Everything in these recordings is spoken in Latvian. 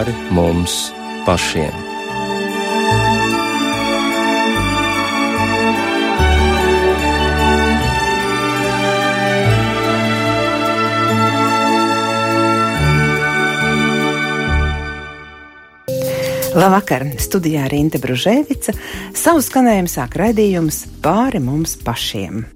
pāri mums pašiem. Labvakar! Studijā Rīta Bružēvica. Savu skanējumu sāk raidījums pāri mums pašiem.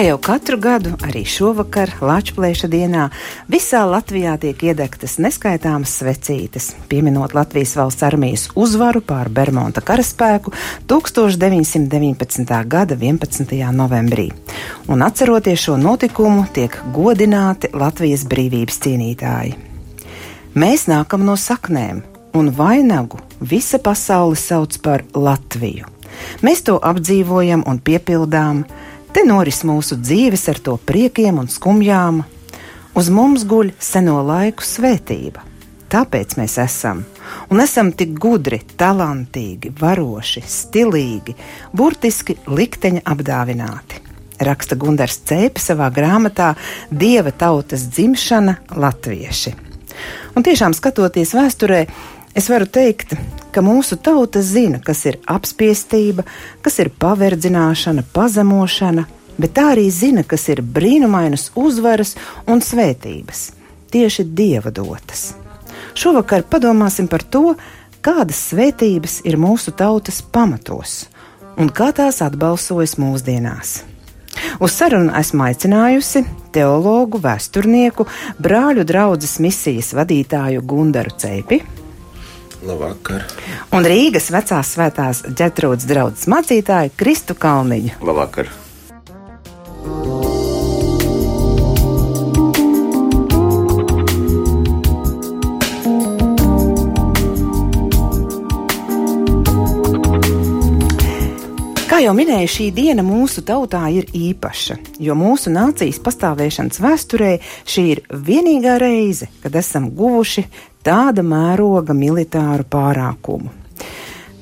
Kā jau katru gadu, arī šovakar, Latvijas dienā, visā Latvijā tiek iedegtas neskaitāmas svecītes, pieminot Latvijas valsts armijas uzvaru pār Bermuda karaspēku 1919. gada 11. novembrī. Un atceroties šo notikumu, tiek godināti Latvijas brīvības cīnītāji. Mēs nākam no saknēm, un vainagu visa pasaule sauc par Latviju. Mēs to apdzīvojam un piepildām, Te noris mūsu dzīves ar to priekiem un skumjām. Uz mums guļ seno laiku svētība. Tāpēc mēs esam un esam tik gudri, talantīgi, varoši, stilīgi, burtiski likteņa apdāvināti. Raksta Gunārs Cēpes savā grāmatā Dieva tautas dzimšana Latvieši. Un tiešām skatoties vēsturē, Es varu teikt, ka mūsu tauta zina, kas ir apspiestība, kas ir paverdzināšana, pazemošana, bet tā arī zina, kas ir brīnumainas uzvaras un svētības, tieši dieva dotas. Šovakar padomāsim par to, kādas svētības ir mūsu tautas pamatos un kā tās atbalsojas mūsdienās. Uz sarunu esmu aicinājusi teologu, vēsturnieku, brāļu draugas misijas vadītāju Gundaru Ceipi Labvakar. Un Rīgas vecās svētās ģetrūdas draudzes mācītāja Kristu Kalniņu. Labvakar. Jau minēju, šī diena mūsu tautā ir īpaša, jo mūsu nācijas pastāvēšanas vēsturē šī ir vienīgā reize, kad esam guvuši tāda mēroga militāru pārākumu.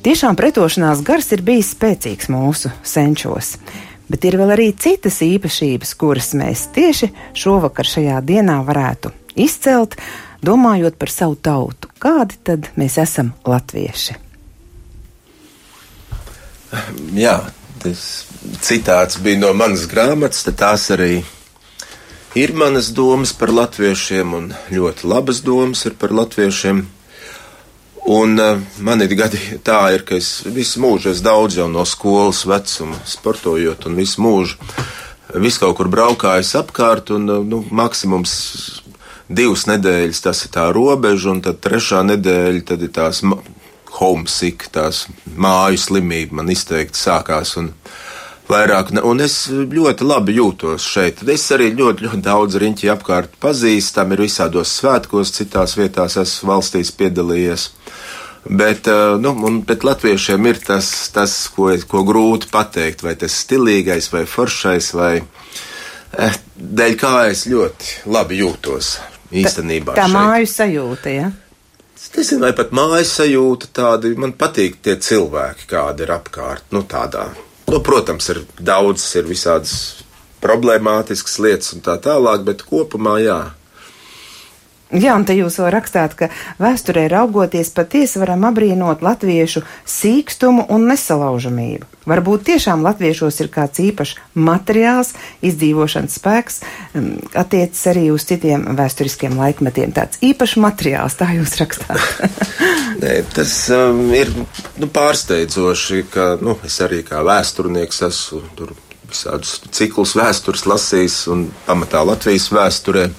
Tiešām pretošanās gars ir bijis spēcīgs mūsu senčos, bet ir vēl arī citas īpašības, kuras mēs tieši šovakar šajā dienā varētu izcelt, domājot par savu tautu. Kādi tad mēs esam latvieši? Jā, tas citāts bija no manas grāmatas, tad tās arī ir manas domas par latviešiem, un ļoti labas domas ir par latviešiem. Un uh, man ir gadi tā, ir, ka es visu mūžu esmu daudz jau no skolas vecuma, sportojot, un visu mūžu visu kaut kur braukājis apkārt, un uh, nu, maksimums divas nedēļas tas ir tā robeža, un tad trešā nedēļa tad ir tās homesick, tās māju slimība man izteikti sākās. Un, vairāk, un es ļoti labi jūtos šeit. Es arī ļoti, ļoti daudz riņķi apkārt pazīstam, ir visādos svētkos, citās vietās esmu valstīs piedalījies. Bet, eh, nu, un, bet latviešiem ir tas, tas ko, ko grūti pateikt, vai tas stilīgais, vai foršais, vai eh, dēļ kā es ļoti labi jūtos īstenībā. Tā, tā māju sajūta, ja? Es nezinu, vai pat mājas sajūta tāda, man patīk tie cilvēki, kādi ir apkārt, nu tādā Nu, protams, ir daudz, ir visādas problemātiskas lietas un tā tālāk, bet kopumā jā. Jā, un te jūs vēl rakstāt, ka vēsturē raugoties patiesi varam apbrīnot latviešu sīkstumu un nesalaužamību. Varbūt tiešām latviešos ir kāds īpašs materiāls, izdzīvošanas spēks, um, attiecas arī uz citiem vēsturiskiem laikmetiem. Tāds īpašs materiāls, tā jūs rakstāt. Nē, tas um, ir nu, pārsteidzoši, ka nu, es arī kā vēsturnieks esmu tur visādus ciklus vēstures lasījis un pamatā Latvijas vēsturē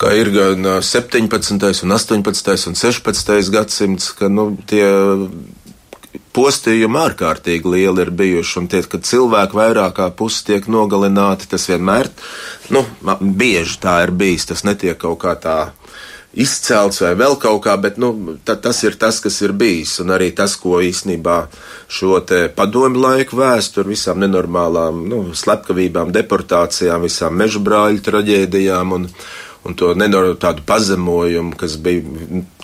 ka ir gan 17, un 18 un 16 gadsimts, ka nu, tie postījumi ārkārtīgi lieli ir bijuši, un tie, kad cilvēki vairāk kā pusi tiek nogalināti, tas vienmēr, nu, bieži tā ir bijis, tas netiek kaut kā tā izcelts vai vēl kaut kā, bet nu, ta, tas ir tas, kas ir bijis. Un arī tas, ko īstenībā šo padomu laiku vēsturi, visām nenormālām nu, slepkavībām, deportācijām, visām meža brāļu traģēdijām un, un to nenormālu tādu pazemojumu, kas bija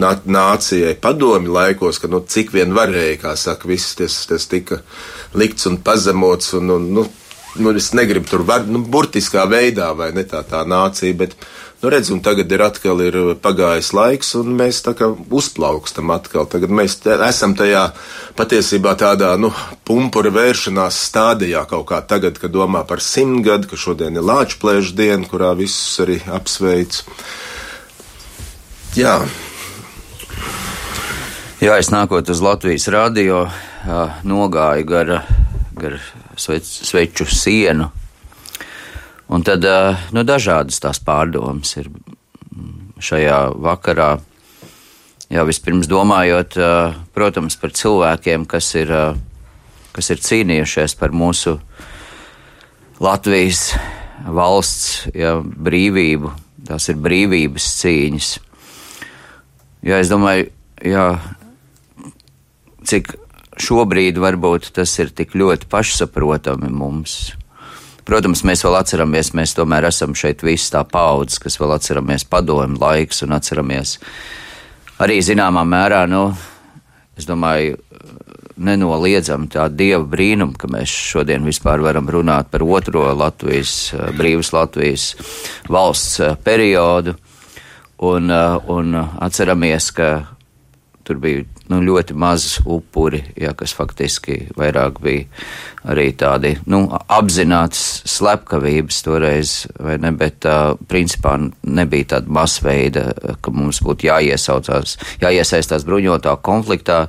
nācijai padomi laikos, ka nu, cik vien varēja, kā saka, viss tas, tas tika likts un pazemots. Un, un, nu, nu, es negribu tur var, nu, burtiskā veidā, vai ne tā tā nācija, bet, nu, redz, un tagad ir atkal ir pagājis laiks, un mēs tā kā uzplaukstam atkal. Tagad mēs esam tajā patiesībā tādā, nu, pumpura vēršanās stādījā kaut kā tagad, kad domā par simtgadu, ka šodien ir Lāčplēžu diena, kurā visus arī apsveic. Jā. Jā, es nākot uz Latvijas radio, nogāju gar, gar sveču sienu. Un tad nu, dažādas tās pārdomas ir šajā vakarā. Jā, vispirms domājot, protams, par cilvēkiem, kas ir, kas ir cīnījušies par mūsu Latvijas valsts jā, brīvību. Tās ir brīvības cīņas. Jā, es domāju, jā, cik šobrīd varbūt tas ir tik ļoti pašsaprotami mums. Protams, mēs vēl atceramies, mēs tomēr esam šeit visi tā paudze, kas vēl atceramies padomu laiks un atceramies arī zināmā mērā, nu, es domāju, nenoliedzam tā dieva brīnumu, ka mēs šodien vispār varam runāt par otro Latvijas, brīvas Latvijas valsts periodu. Un, un atceramies, ka tur bija nu, ļoti maz upuri, ja, kas faktiski vairāk bija arī tādi nu, apzināts slepkavības toreiz, vai ne, bet uh, principā nebija tāda masveida, ka mums būtu jāiesaucās, jāiesaistās bruņotā konfliktā.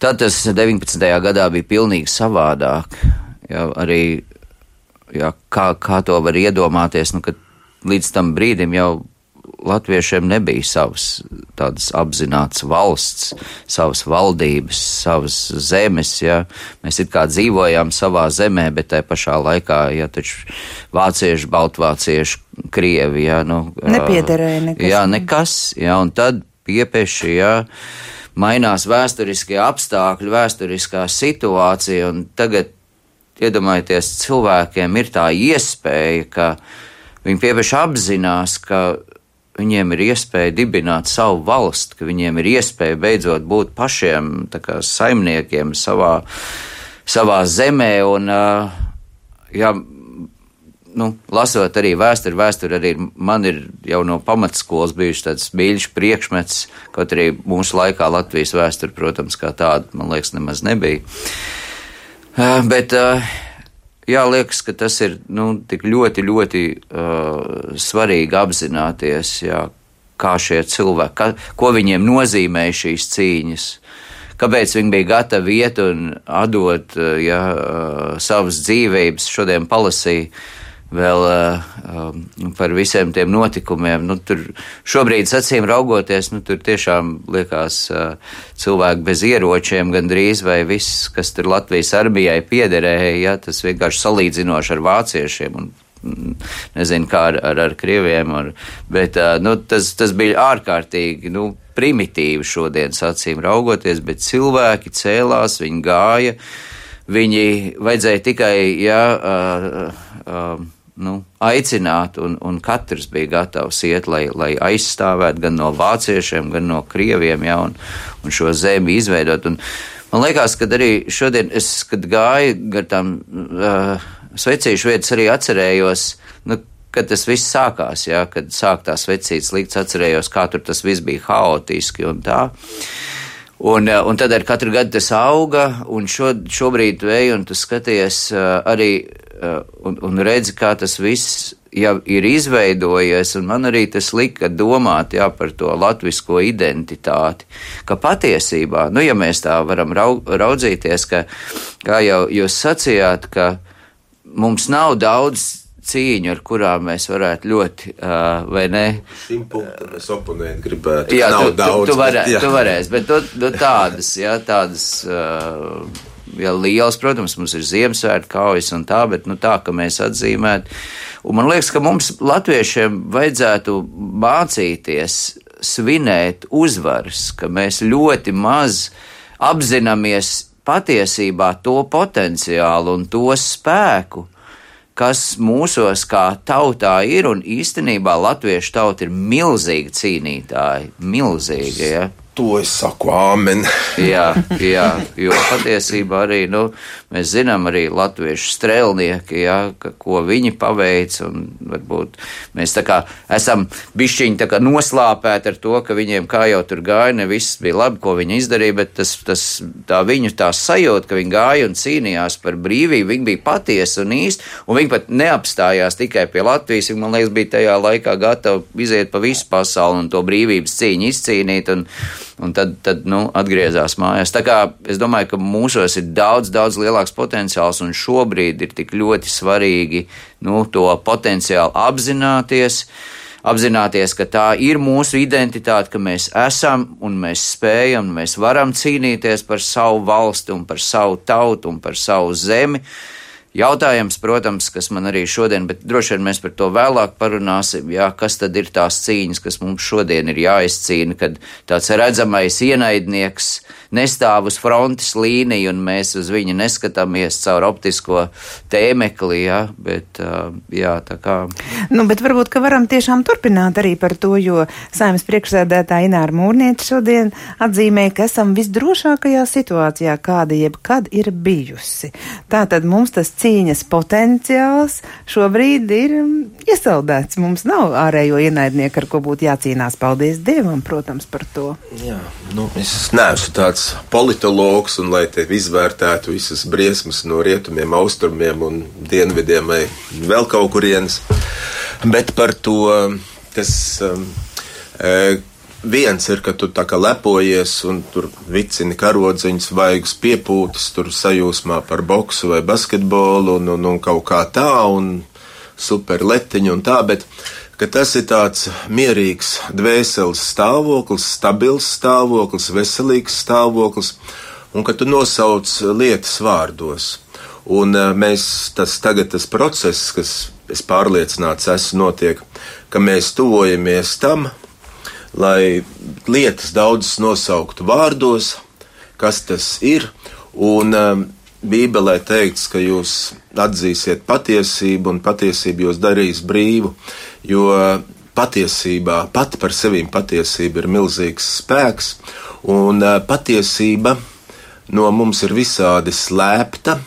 Tad tas 19. gadā bija pilnīgi savādāk. Ja, arī, ja, kā, kā to var iedomāties, nu, kad līdz tam brīdim jau latviešiem nebija savas tādas apzināts valsts, savas valdības, savas zemes, ja. Mēs it kā dzīvojām savā zemē, bet tajā pašā laikā, ja taču vācieši, baltvācieši, krievi, ja, nu. Nepiederēja nekas. Jā, nekas, ja, un tad piepieši, ja, mainās vēsturiskie apstākļi, vēsturiskā situācija, un tagad, iedomājieties, cilvēkiem ir tā iespēja, ka viņi piepieši apzinās, ka viņiem ir iespēja dibināt savu valsti, ka viņiem ir iespēja beidzot būt pašiem kā, saimniekiem savā, savā zemē. Un, jā, nu, lasot arī vēsturi, vēsturi arī man ir jau no pamatskolas bijuši tāds mīļš priekšmets, kaut arī mūsu laikā Latvijas vēsture, protams, kā tāda, man liekas, nemaz nebija. Bet jā, liekas, ka tas ir nu, tik ļoti, ļoti uh, svarīgi apzināties, jā, kā šie cilvēki, ka, ko viņiem nozīmē šīs cīņas. Kāpēc viņi bija gatavi iet un atdot uh, jā, uh, savas dzīvības? Šodien palasīju vēl uh, par visiem tiem notikumiem. Nu, tur šobrīd, acīm raugoties, nu, tur tiešām liekas uh, cilvēki bez ieročiem gandrīz vai viss, kas tur Latvijas armijai piederēja, ja, tas vienkārši salīdzinoši ar vāciešiem. Un, mm, Nezinu, kā ar, ar, ar krieviem, ar, bet uh, nu, tas, tas bija ārkārtīgi nu, primitīvi šodienas acīm raugoties, bet cilvēki cēlās, viņi gāja, viņi vajadzēja tikai, jā, uh, uh, nu, aicināt, un, un katrs bija gatavs iet, lai, lai aizstāvētu gan no vāciešiem, gan no krieviem, ja, un, un šo zemi izveidot. Un man liekas, ka arī šodien, es, kad gāju gar tām uh, svecīšu vietas, arī atcerējos, nu, kad tas viss sākās, ja, kad sāk tās vecītas likts, atcerējos, kā tur tas viss bija haotiski un tā. Un, un tad ar katru gadu tas auga, un šo, šobrīd vēju, un tu skaties uh, arī Eh, un, un redzi, kā tas viss jau ir izveidojies, un man arī tas lika domāt jā, par to latvisko identitāti. Ka patiesībā, nu, ja mēs tā varam raudzīties, ka, kā jau jūs sacījāt, ka mums nav daudz cīņu, ar kurām mēs varētu ļoti, uh, vai ne? Šim punktam es oponēju gribētu. Jā, tu, daudz, tu, tu, varē, bet, jā. tu varēsi, bet tu, tu tādas, jā, tādas. Uh, ja liels, protams, mums ir Ziemassvētku kaujas un tā, bet nu, tā, ka mēs atzīmētu. Un man liekas, ka mums, latviešiem, vajadzētu mācīties svinēt uzvaras, ka mēs ļoti maz apzināmies patiesībā to potenciālu un to spēku, kas mūsos kā tautā ir, un īstenībā latviešu tauta ir milzīgi cīnītāji, milzīgi, ja? To es saku, āmen. jā, jā, jo patiesībā arī nu, mēs zinām, arī latviešu strēlnieki, jā, ka, ko viņi paveic. Varbūt mēs kā esam bišķiņi kā noslāpēti ar to, ka viņiem kā jau tur gāja, ne viss bija labi, ko viņi izdarīja, bet tas, tas tā viņu tā sajūta, ka viņi gāja un cīnījās par brīvību, viņi bija patiesi un īsti, un viņi pat neapstājās tikai pie Latvijas. Viņi, man liekas, bija tajā laikā gatavi iziet pa visu pasauli un to brīvības cīņu izcīnīt. Un, un tad, tad nu, atgriezās mājās. Tā kā es domāju, ka mūsos ir daudz, daudz lielāks potenciāls, un šobrīd ir tik ļoti svarīgi nu, to potenciālu apzināties. Apzināties, ka tā ir mūsu identitāte, ka mēs esam un mēs spējam, un mēs varam cīnīties par savu valsti un par savu tautu un par savu zemi. Jautājums, protams, kas man arī šodien, bet droši vien mēs par to vēlāk parunāsim, jā, kas tad ir tās cīņas, kas mums šodien ir jāizcīna, kad tāds redzamais ienaidnieks nestāv uz frontes līniju un mēs uz viņu neskatāmies caur optisko tēmekli, jā, bet, jā, tā kā. Nu, bet varbūt, ka varam tiešām turpināt arī par to, jo saimnes priekšsēdētāja Ināra Mūrniece šodien atzīmē, ka esam visdrošākajā situācijā, kāda jebkad ir bijusi. Tātad mums tas cīņas potenciāls šobrīd ir um, iesaldēts. Mums nav ārējo ienaidnieku, ar ko būtu jācīnās. Paldies Dievam, protams, par to. Jā, nu, es neesmu tāds politologs, un lai te izvērtētu visas briesmas no rietumiem, austrumiem un dienvidiem vai vēl kaut kurienes, bet par to, kas. Um, e, viens ir, ka tu tā kā lepojies un tur vicini karodziņus, vaigus piepūtas, tur sajūsmā par boksu vai basketbolu un, un, un kaut kā tā, un super letiņu un tā, bet tas ir tāds mierīgs dvēseles stāvoklis, stabils stāvoklis, veselīgs stāvoklis, un ka tu nosauc lietas vārdos. Un eh, mēs, tas tagad tas process, kas es pārliecināts esmu notiek, ka mēs tuvojamies tam, lai lietas daudzas nosauktu vārdos, kas tas ir. Un um, Bībelē teikts, ka jūs atzīsiet patiesību, un patiesība jūs darīs brīvu, jo patiesībā, pati par sevi patiesība ir milzīgs spēks, un uh, patiesība no mums ir visādi slēpta,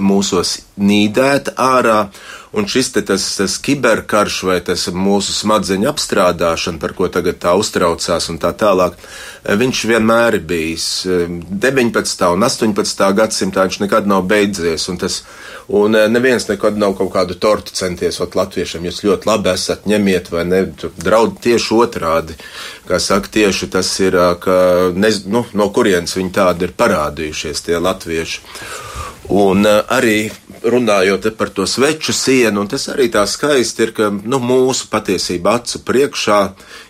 mūsos nīdēta ārā, Un šis te tas, tas kiberkarš vai tas mūsu smadzeņu apstrādāšana, par ko tagad tā uztraucās un tā tālāk, eh, viņš vienmēr ir bijis. 19. Eh, un 18. gadsimtā viņš nekad nav beidzies, un, tas, un eh, neviens nekad nav kaut kādu tortu centies ot latviešiem, jūs ļoti labi esat, ņemiet vai ne, draud tieši otrādi, kā saka, tieši tas ir, ka, nez, nu, no kurienes viņi tādi ir parādījušies, tie latvieši. Un arī runājot par to sveču sienu, un tas arī tā skaisti ir, ka nu, mūsu patiesībā acu priekšā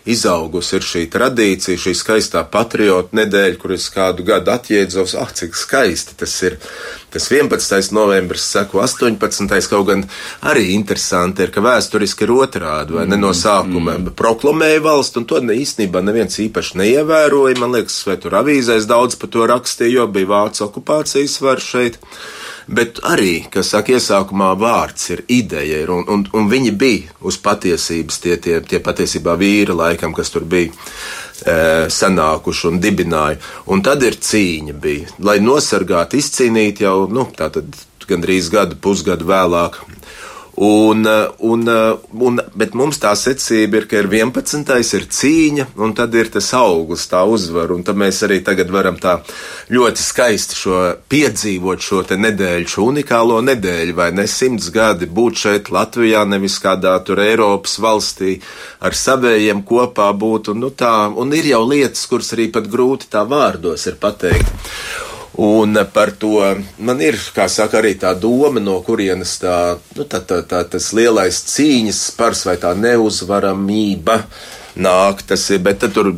izaugusi ir šī tradīcija, šī skaistā patriotu nedēļa, kur es kādu gadu atjēdzos, ah, cik skaisti tas ir. Tas 11. novembris, saku, 18. kaut gan arī interesanti ir, ka vēsturiski ir otrādi, vai ne no sākuma mm. proklamēja valsts, un to ne, īstenībā neviens īpaši neievēroja. Man liekas, vai tur avīzēs daudz par to rakstīja, jo bija vācu okupācijas var šeit bet arī, kas saka, iesākumā vārds ir ideja, ir, un, un, un viņi bija uz patiesības, tie, tie, tie patiesībā vīri laikam, kas tur bija e, sanākuši un dibināja. Un tad ir cīņa bija, lai nosargātu, izcīnītu jau, nu, tā tad gandrīz gadu, pusgadu vēlāk Un, uh, un, uh, un, bet mums tā secība ir, ka ir 11. ir cīņa, un tad ir tas augurs, tā uzvara. Un tad mēs arī tagad varam tā ļoti skaisti šo piedzīvot šo nedēļu, šo unikālo nedēļu, vai ne simts gadi būt šeit Latvijā, nevis kādā tur Eiropas valstī ar savējiem kopā būt. Un, nu, tā, un ir jau lietas, kuras arī pat grūti tā vārdos ir pateikt. Un par to man ir, kā saka, arī tā doma, no kurienes tā, nu, tā, tā, tā tas lielais cīņas spars vai tā neuzvaramība nāk. Tas ir, bet tur,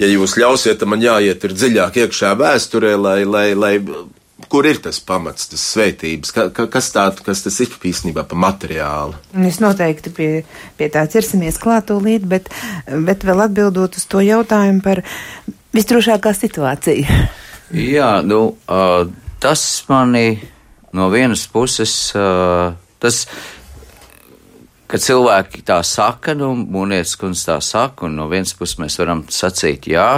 ja jūs ļausiet, tad man jāiet ir dziļāk iekšā vēsturē, lai, lai, lai kur ir tas pamats, tas svētības, ka, ka, kas, tā, kas tas ir īstenībā pa materiālu? Mēs noteikti pie, pie tā ķersimies klātolīt, bet, bet vēl atbildot uz to jautājumu par visdrošākā situācija. Jā, nu, uh, tas mani no vienas puses, uh, tas, kad cilvēki tā saka, nu, mūnietis kundze tā saka, un no vienas puses mēs varam sacīt jā,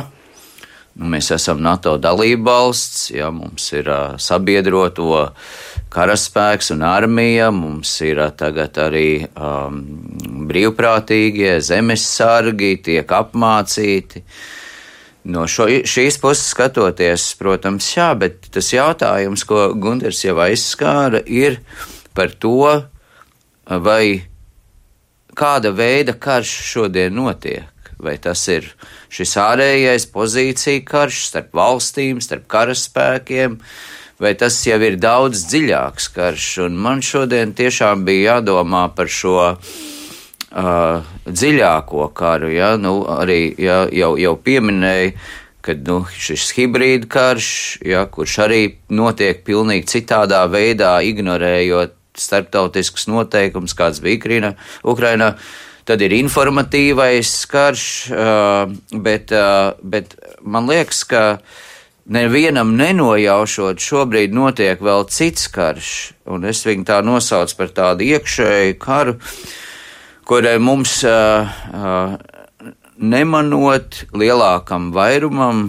Nu, mēs esam NATO dalībvalsts, ja mums ir uh, sabiedroto karaspēks un armija, mums ir uh, tagad arī um, brīvprātīgie zemes sargi, tiek apmācīti. No šo, šīs puses skatoties, protams, jā, bet tas jautājums, ko Gunārs jau aizskāra, ir par to, vai kāda veida karš šodien notiek. Vai tas ir šis ārējais pozīcija karš starp valstīm, starp karaspēkiem, vai tas jau ir daudz dziļāks karš? Un man šodien tiešām bija jādomā par šo uh, dziļāko karu. Ja? Nu, arī ja, jau, jau pieminēju, ka nu, šis hibrīda karš, ja, kurš arī notiek pilnīgi citādā veidā, ignorējot starptautiskus noteikumus, kāds bija Ukrainā. Ukrainā Tad ir informatīvais karš, bet, bet man liekas, ka nevienam nenojaušot, šobrīd notiek vēl cits karš, un es viņu tā nosaucu par tādu iekšēju karu, kurai mums nemanot lielākam vairumam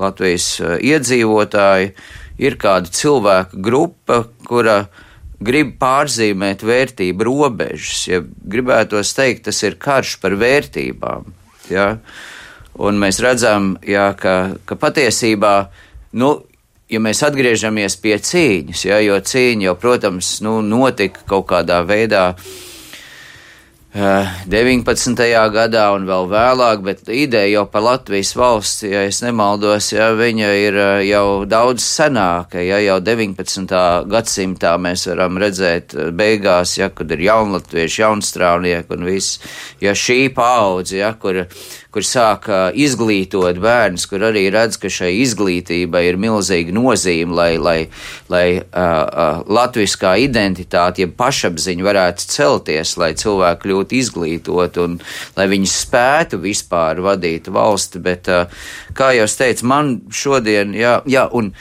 Latvijas iedzīvotāji, ir kāda cilvēka grupa, kura grib pārzīmēt vērtību robežas. Ja gribētos teikt, tas ir karš par vērtībām. Ja? Un mēs redzam, ja, ka, ka patiesībā, nu, ja mēs atgriežamies pie cīņas, ja, jo cīņa jau, protams, nu, notika kaut kādā veidā 19. gadā un vēl vēlāk, bet ideja jau par Latvijas valsts, ja es nemaldos, ja viņa ir jau daudz senāka, ja jau 19. gadsimtā mēs varam redzēt beigās, ja, kad ir jaunatvieši, jaunstrāvnieki un viss, ja šī paudze, ja, kur kur sāk izglītot bērnus, kur arī redz, ka šai izglītībai ir milzīga nozīme, lai, lai, lai uh, uh, latviskā identitāte, jeb pašapziņa varētu celties, lai cilvēki kļūtu izglītot un lai viņi spētu vispār vadīt valsti. Bet, uh, kā jau es teicu, man šodien, jā, jā un,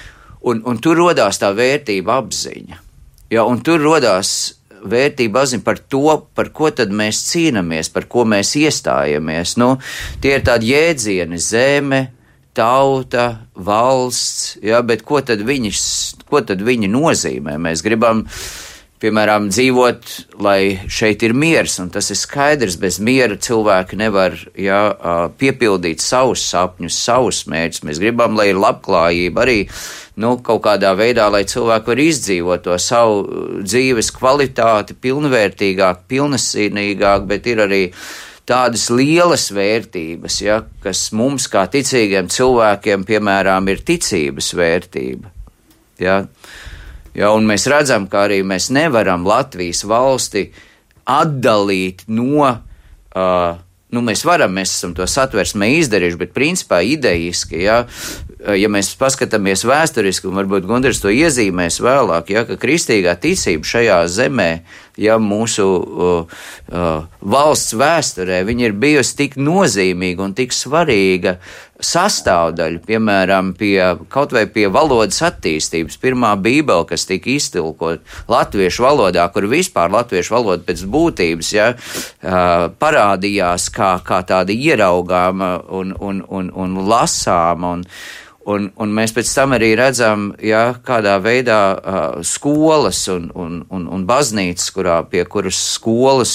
un, un tur rodās tā vērtība apziņa. Jā, un tur rodās vērtība apziņa par to, par ko tad mēs cīnāmies, par ko mēs iestājamies. Nu, tie ir tādi jēdzieni - zeme, tauta, valsts, ja, bet ko tad, viņas, ko tad viņi nozīmē? Mēs gribam piemēram, dzīvot, lai šeit ir miers, un tas ir skaidrs. Bez miera cilvēki nevar ja, piepildīt savus sapņus, savus mērķus. Mēs gribam, lai ir labklājība arī nu, kaut kādā veidā, lai cilvēki var izdzīvot to savu dzīves kvalitāti pilnvērtīgāk, pilnesīnīgāk, bet ir arī tādas lielas vērtības, ja, kas mums, kā ticīgiem cilvēkiem, piemēram, ir ticības vērtība. Ja. Ja, un mēs redzam, ka arī mēs nevaram Latvijas valsti atdalīt no. Uh, nu, mēs varam, mēs esam to satversmē izdarījuši, bet principā idejiski, ja, ja mēs paskatāmies vēsturiski, un varbūt Gunārs to iezīmēs vēlāk, ja, ka kristīgā ticība šajā zemē, ja mūsu uh, uh, valsts vēsturē, viņa ir bijusi tik nozīmīga un tik svarīga sastāvdaļa, piemēram, pie, kaut vai pie valodas attīstības. Pirmā bībele, kas tika iztulkot latviešu valodā, kur vispār latviešu valoda pēc būtības ja, parādījās kā, kā tāda ieraugāma un, un, un, un lasāma. Un, Un, un mēs pēc tam arī redzam, ja, kādā veidā uh, skolas un, un, un, un baznīcas, kurā, pie skolas,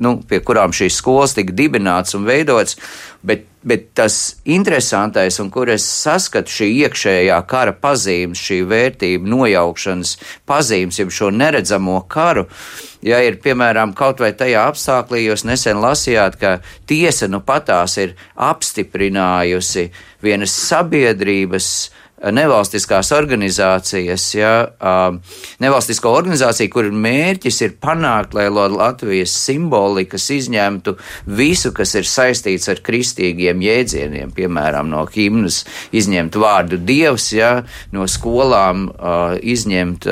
nu, pie kurām šīs skolas tika dibināts un veidots, bet Bet tas interesantais, un kur es saskatu šī iekšējā kara pazīmes, šī vērtība nojaukšanas pazīmes, jeb šo neredzamo karu, ja ir piemēram kaut vai tajā apstāklī, jūs nesen lasījāt, ka tiesa nu patās ir apstiprinājusi vienas sabiedrības nevalstiskās organizācijas, ja, nevalstisko organizāciju, kur mērķis ir panākt, lai Latvijas simbolikas izņemtu visu, kas ir saistīts ar kristīgiem jēdzieniem, piemēram, no himnas izņemt vārdu dievs, ja, no skolām izņemt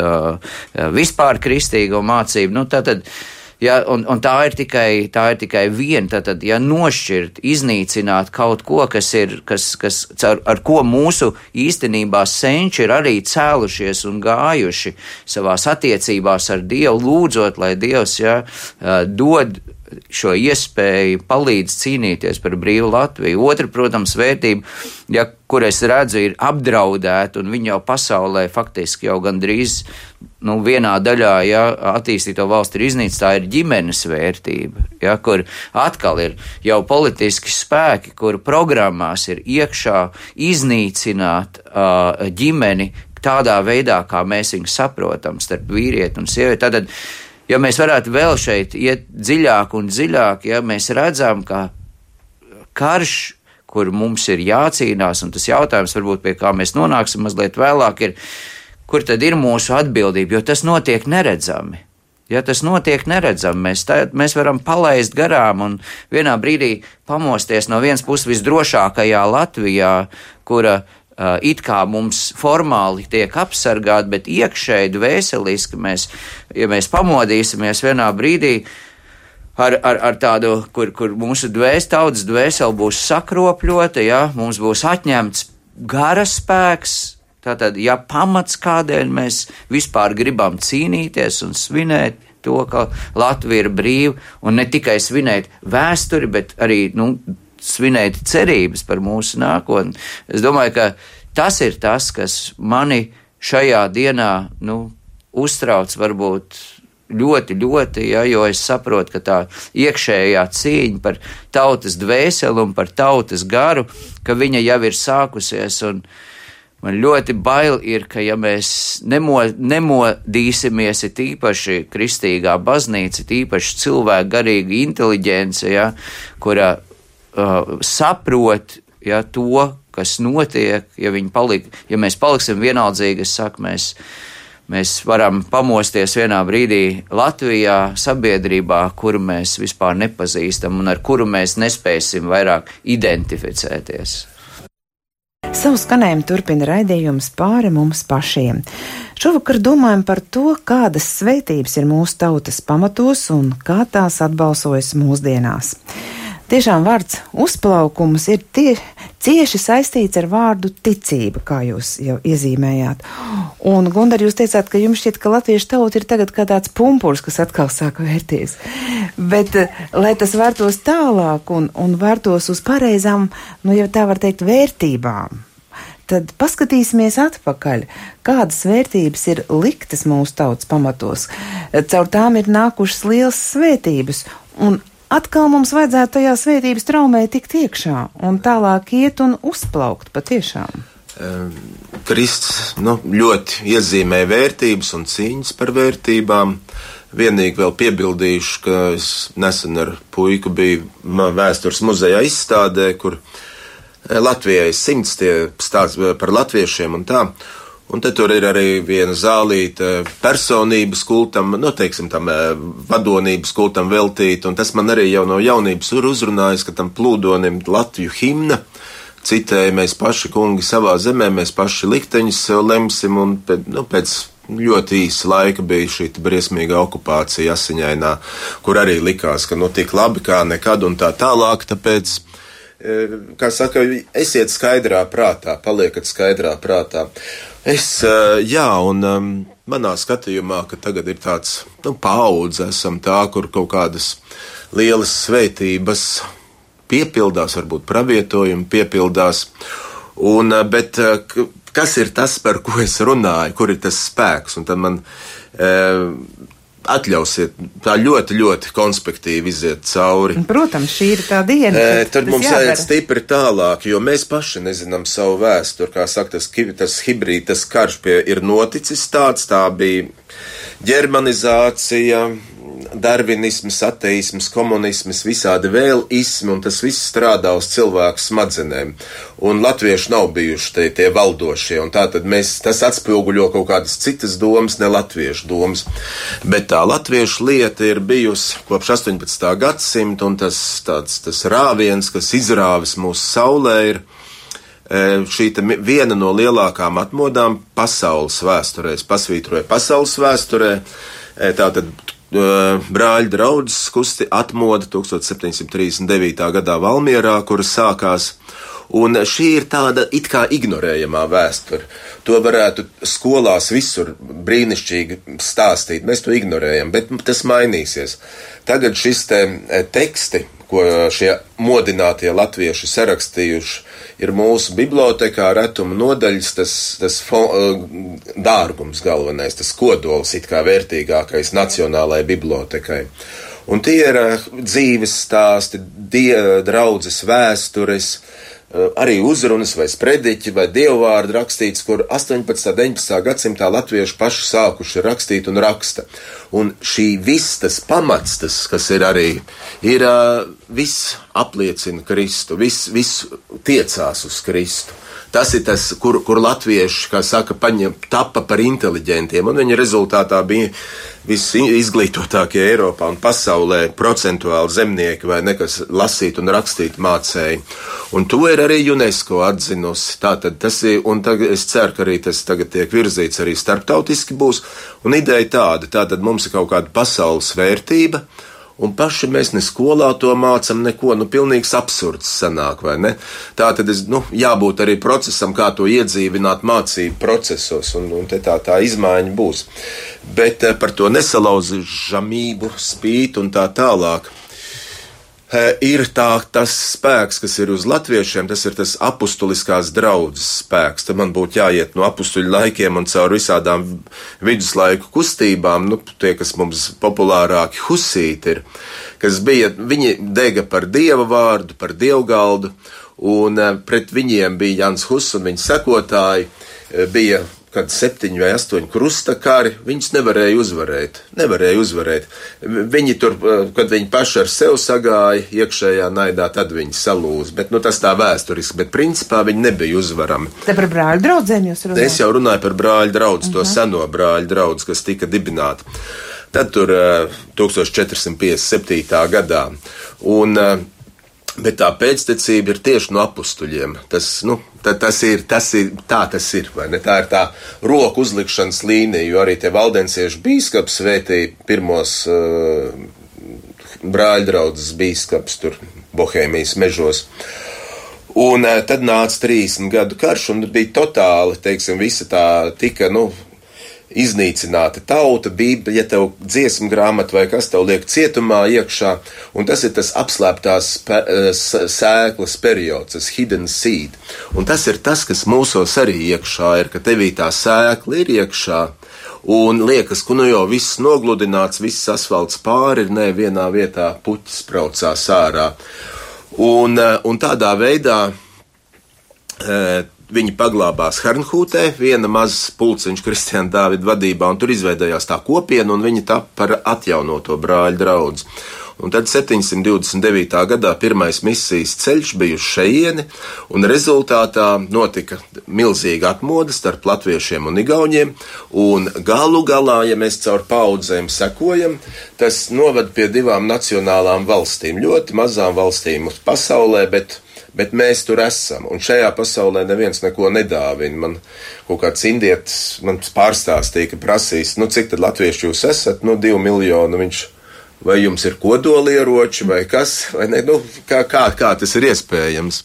vispār kristīgo mācību. Nu, tātad, Ja, un, un tā, ir tikai, tā ir tikai viena, tad, ja nošķirt, iznīcināt kaut ko, kas ir, kas, kas, ar, ar ko mūsu īstenībā senči ir arī cēlušies un gājuši savās attiecībās ar Dievu, lūdzot, lai Dievs ja, dod šo iespēju palīdz cīnīties par brīvu Latviju. Otra, protams, vērtība, ja, kur es redzu, ir apdraudēta, un viņa jau pasaulē faktiski jau gandrīz nu, vienā daļā ja, attīstīto valstu ir iznīcināta, tā ir ģimenes vērtība, ja, kur atkal ir jau politiski spēki, kur programmās ir iekšā iznīcināt uh, ģimeni tādā veidā, kā mēs viņu saprotam, starp vīrieti un sievieti. Tad, ja mēs varētu vēl šeit iet dziļāk un dziļāk, ja mēs redzam, ka karš, kur mums ir jācīnās, un tas jautājums, varbūt pie kā mēs nonāksim mazliet vēlāk, ir, kur tad ir mūsu atbildība, jo tas notiek neredzami. Ja tas notiek neredzami, mēs, tā, mēs varam palaist garām un vienā brīdī pamosties no vienas puses visdrošākajā Latvijā, kura uh, it kā mums formāli tiek apsargāti, bet iekšēji dvēseliski mēs, ja mēs pamodīsimies vienā brīdī, ar, ar, ar tādu, kur, kur mūsu dvēs, tautas dvēseli būs sakropļota, ja mums būs atņemts gara spēks. Tātad, ja pamats, kādēļ mēs vispār gribam cīnīties un svinēt to, ka Latvija ir brīva, un ne tikai svinēt vēsturi, bet arī nu, svinēt cerības par mūsu nākotni. Es domāju, ka tas ir tas, kas mani šajā dienā nu, uztrauc varbūt ļoti, ļoti, ja, jo es saprotu, ka tā iekšējā cīņa par tautas dvēseli un par tautas garu, ka viņa jau ir sākusies. Man ļoti bail ir, ka ja mēs nemo, nemodīsimies, ir tīpaši kristīgā baznīca, tīpaši cilvēku garīga inteliģence, ja, kura uh, saprot ja, to, kas notiek, ja, palik, ja mēs paliksim vienaldzīgi, es saku, mēs, mēs varam pamosties vienā brīdī Latvijā, sabiedrībā, kuru mēs vispār nepazīstam un ar kuru mēs nespēsim vairāk identificēties. Savu skanējumu turpina raidījums pāri mums pašiem. Šovakar domājam par to, kādas svētības ir mūsu tautas pamatos un kā tās atbalsojas mūsdienās. Tiešām vārds uzplaukums ir tie, cieši saistīts ar vārdu ticība, kā jūs jau iezīmējāt. Un, Gundar, jūs teicāt, ka jums šķiet, ka latviešu tauta ir tagad kā tāds pumpurs, kas atkal sāk vērties. Bet, eh, lai tas vērtos tālāk un, un vērtos uz pareizām, nu, ja tā var teikt, vērtībām, tad paskatīsimies atpakaļ, kādas vērtības ir liktas mūsu tautas pamatos. Caur tām ir nākušas liels svētības, un atkal mums vajadzētu tajā svētības traumē tikt iekšā un tālāk iet un uzplaukt patiešām. Kristus nu, ļoti iezīmē vērtības un cīņas par vērtībām. Vienīgi vēl piebildīšu, ka es nesen ar puiku biju vēstures muzejā izstādē, kur eh, Latvijai simts tie stāsts par latviešiem un tā. Un te tur ir arī viena zālīta personības kultam, nu, teiksim, tam eh, vadonības kultam veltīta, un tas man arī jau no jaunības ir uzrunājis, ka tam plūdonim Latviju himna citēja mēs paši kungi savā zemē, mēs paši likteņus lemsim, un pēc, nu, pēc ļoti īsa laika bija šī briesmīga okupācija asiņainā, kur arī likās, ka nu tik labi kā nekad un tā tālāk, tāpēc, kā saka, esiet skaidrā prātā, paliekat skaidrā prātā. Es, jā, un manā skatījumā, ka tagad ir tāds nu, paudze, esam tā, kur kaut kādas lielas svētības piepildās, varbūt pravietojumi piepildās. Un, bet kas ir tas, par ko es runāju, kur ir tas spēks? Un tad man atļausiet tā ļoti, ļoti konspektīvi iziet cauri. Protams, šī ir tā diena. E, tad mums jāiet stipri tālāk, jo mēs paši nezinām savu vēsturi. Kā saka, tas, tas hibrīdas karš pie ir noticis tāds, tā bija ģermanizācija, darvinisms, ateisms, komunisms, visādi vēl ismi, un tas viss strādā uz cilvēku smadzenēm. Un latvieši nav bijuši tie, tie valdošie, un tā tad mēs, tas atspoguļo kaut kādas citas domas, ne latviešu domas. Bet tā latviešu lieta ir bijusi kopš 18. gadsimta, un tas tāds, tas rāviens, kas izrāvis mūsu saulē, ir e, šī viena no lielākām atmodām pasaules vēsturē. Es pasvītroju pasaules vēsturē. E, tātad brāļu draudzes kusti atmoda 1739. gadā Valmierā, kuras sākās. Un šī ir tāda it kā ignorējamā vēsture. To varētu skolās visur brīnišķīgi stāstīt. Mēs to ignorējam, bet tas mainīsies. Tagad šis te e, teksti, ko šie modinātie latvieši sarakstījuši, ir mūsu bibliotekā retuma nodaļas, tas, tas fo, e, dārgums galvenais, tas kodols it kā vērtīgākais nacionālajai bibliotekai. Un tie ir eh, dzīves stāsti, die, draudzes vēstures, eh, arī uzrunas vai sprediķi vai dievvvārdi rakstīts, kur 18. un 19. gadsimtā latvieši paši sākuši rakstīt un raksta. Un šī viss tas pamats, tas, kas ir arī, ir eh, viss apliecina Kristu, viss, viss tiecās uz Kristu. Tas ir tas, kur, kur latvieši, kā saka, paņem, tapa par inteliģentiem, un viņa rezultātā bija visizglītotākie Eiropā un pasaulē procentuāli zemnieki vai nekas lasīt un rakstīt mācēji. Un to ir arī UNESCO atzinusi. Tātad tas ir, un tagad es ceru, ka arī tas tagad tiek virzīts arī starptautiski būs, un ideja tāda, tātad mums ir kaut kāda pasaules vērtība, un paši mēs ne skolā to mācām, neko, nu, pilnīgs absurds sanāk, vai ne? Tā tad, es, nu, jābūt arī procesam, kā to iedzīvināt mācību procesos, un, un te tā, tā izmaiņa būs. Bet eh, par to nesalauzīšamību, spīt un tā tālāk ir tā, tas spēks, kas ir uz latviešiem, tas ir tas apustuliskās draudzes spēks. Tad man būtu jāiet no apstuļu laikiem un caur visādām viduslaiku kustībām, nu, tie, kas mums populārāki husīti ir, kas bija, viņi dega par dieva vārdu, par dievgaldu, un pret viņiem bija Jans Hus un viņa sekotāji, bija kad septiņi vai astoņi krustakari, viņus nevarēja uzvarēt. Nevarēja uzvarēt. Viņi tur, eh, kad viņi paši ar sevi sagāja iekšējā naidā, tad viņi salūza. Bet nu, tas tā vēsturiski, bet principā viņi nebija uzvarami. Te par brāļu draugiem jūs runājat? Es jau runāju par brāļu draugu, uh -huh. to mhm. seno brāļu draugu, kas tika dibināta. Tad tur 1457. Eh, gadā. Un, uh, Bet tā pēctecība ir tieši no apstuļiem. Tas, nu, tā, tas ir, tas ir, tā tas ir? Tā ir tā roku uzlikšanas līnija, jo arī tie valdensiešu bīskaps svētīja pirmos uh, brāļdraudzes bīskaps tur Bohēmijas mežos. Un uh, tad nāca 30 gadu karš, un bija totāli, teiksim, visa tā tika, nu, iznīcināta tauta, bībele, ja tev dziesmu grāmata vai kas tev liek cietumā iekšā, un tas ir tas apslēptās eh, sēklas periods, tas hidden seed. Un tas ir tas, kas mūsos arī iekšā ir, ka tevī tā sēkla ir iekšā. Un liekas, ka nu jau viss nogludināts, viss asfalts pāri ir, ne vienā vietā puķis braucās ārā. Un, eh, un tādā veidā eh, Viņi paglābās Hernhūtē, viena maza pulciņš Kristiāna Dāvida vadībā, un tur izveidojās tā kopiena, un viņi tapa par atjaunoto brāļu draugu. Un tad 729. gadā pirmais misijas ceļš bija uz šejieni, un rezultātā notika milzīga atmoda starp latviešiem un igauniem, un galu galā, ja mēs caur paudzēm sekojam, tas noved pie divām nacionālām valstīm, ļoti mazām valstīm pasaulē, bet bet mēs tur esam. Un šajā pasaulē neviens neko nedāvina. Man kaut kāds indietis pārstāstīja, ka prasīs, nu cik tad latvieši jūs esat, nu divi miljoni. Viņš, vai jums ir kodolieroči vai kas, vai ne, nu, kā, kā, kā tas ir iespējams.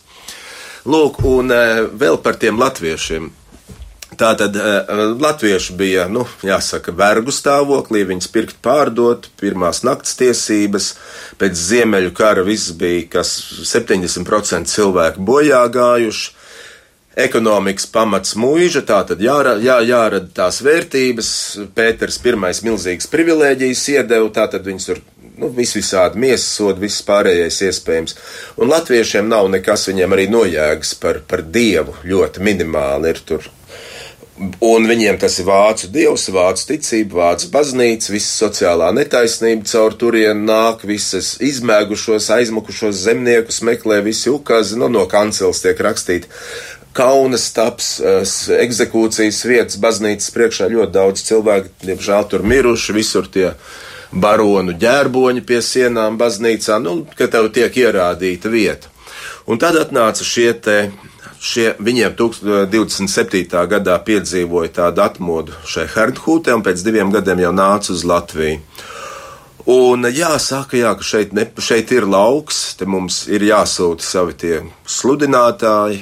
Lūk, un eh, vēl par tiem latviešiem. Tā tad uh, latvieši bija, nu, jāsaka, vergu stāvoklī, viņas pirkt pārdot, pirmās nakts tiesības, pēc ziemeļu kara viss bija, kas 70% cilvēku bojā gājuši, ekonomikas pamats mūža, tā tad jāra, jā, jārada tās vērtības, Pēters pirmais milzīgas privilēģijas iedeva, tā tad viņas tur nu, vis visādi miesas sodi, viss pārējais iespējams. Un latviešiem nav nekas, viņiem arī nojēgas par, par dievu ļoti minimāli ir tur Un viņiem tas ir vācu dievs, vācu ticība, vācu baznīca, visa sociālā netaisnība caur turienu nāk, visas izmēgušos, aizmukušos zemniekus meklē, visi ukazi, nu, no kancels tiek rakstīti. Kaunas taps, egzekūcijas vietas, baznīcas priekšā ļoti daudz cilvēku, diemžēl tur miruši, visur tie baronu ģērboņi pie sienām baznīcā, nu, ka tev tiek ierādīta vieta. Un tad atnāca šie te Šie, viņiem 27. gadā piedzīvoja tādu atmodu šai Herdhūtē, un pēc diviem gadiem jau nāca uz Latviju. Un jāsaka, jā, ka šeit, ne, šeit ir lauks, te mums ir jāsūta savi tie sludinātāji,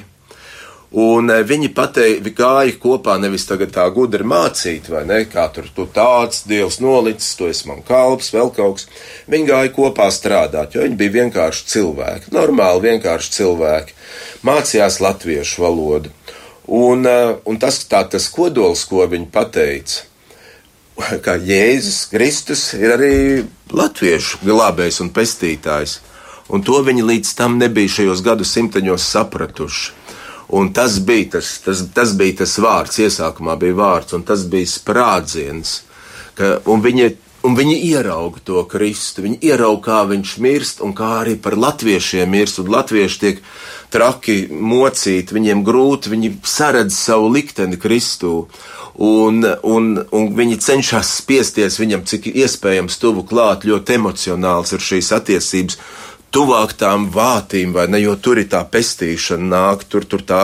Un e, viņi pateica, gāja kopā nevis tagad tā gudri mācīt, vai ne, kā tur tu tāds, Dievs nolicis, tu esi man kalps, vēl kaut kas. Viņi gāja kopā strādāt, jo viņi bija vienkārši cilvēki, normāli vienkārši cilvēki. Mācījās latviešu valodu. Un, e, un tas, tā, tas kodols, ko viņi pateica, ka Jēzus Kristus ir arī latviešu glābējs un pestītājs. Un to viņi līdz tam nebija šajos gadu simteņos sapratuši. Un tas bija tas, tas, tas bija tas vārds, iesākumā bija vārds, un tas bija sprādziens. Ka, un viņi, un viņi ierauga to Kristu, viņi ierauga, kā viņš mirst, un kā arī par latviešiem mirst, un latvieši tiek traki mocīti, viņiem grūti, viņi saredz savu likteni Kristū. Un, un, un viņi cenšas spiesties viņam, cik iespējams, tuvu klāt, ļoti emocionāls ir šīs attiecības tuvāk tām vātīm, vai ne, jo tur ir tā pestīšana nāk, tur, tur tā,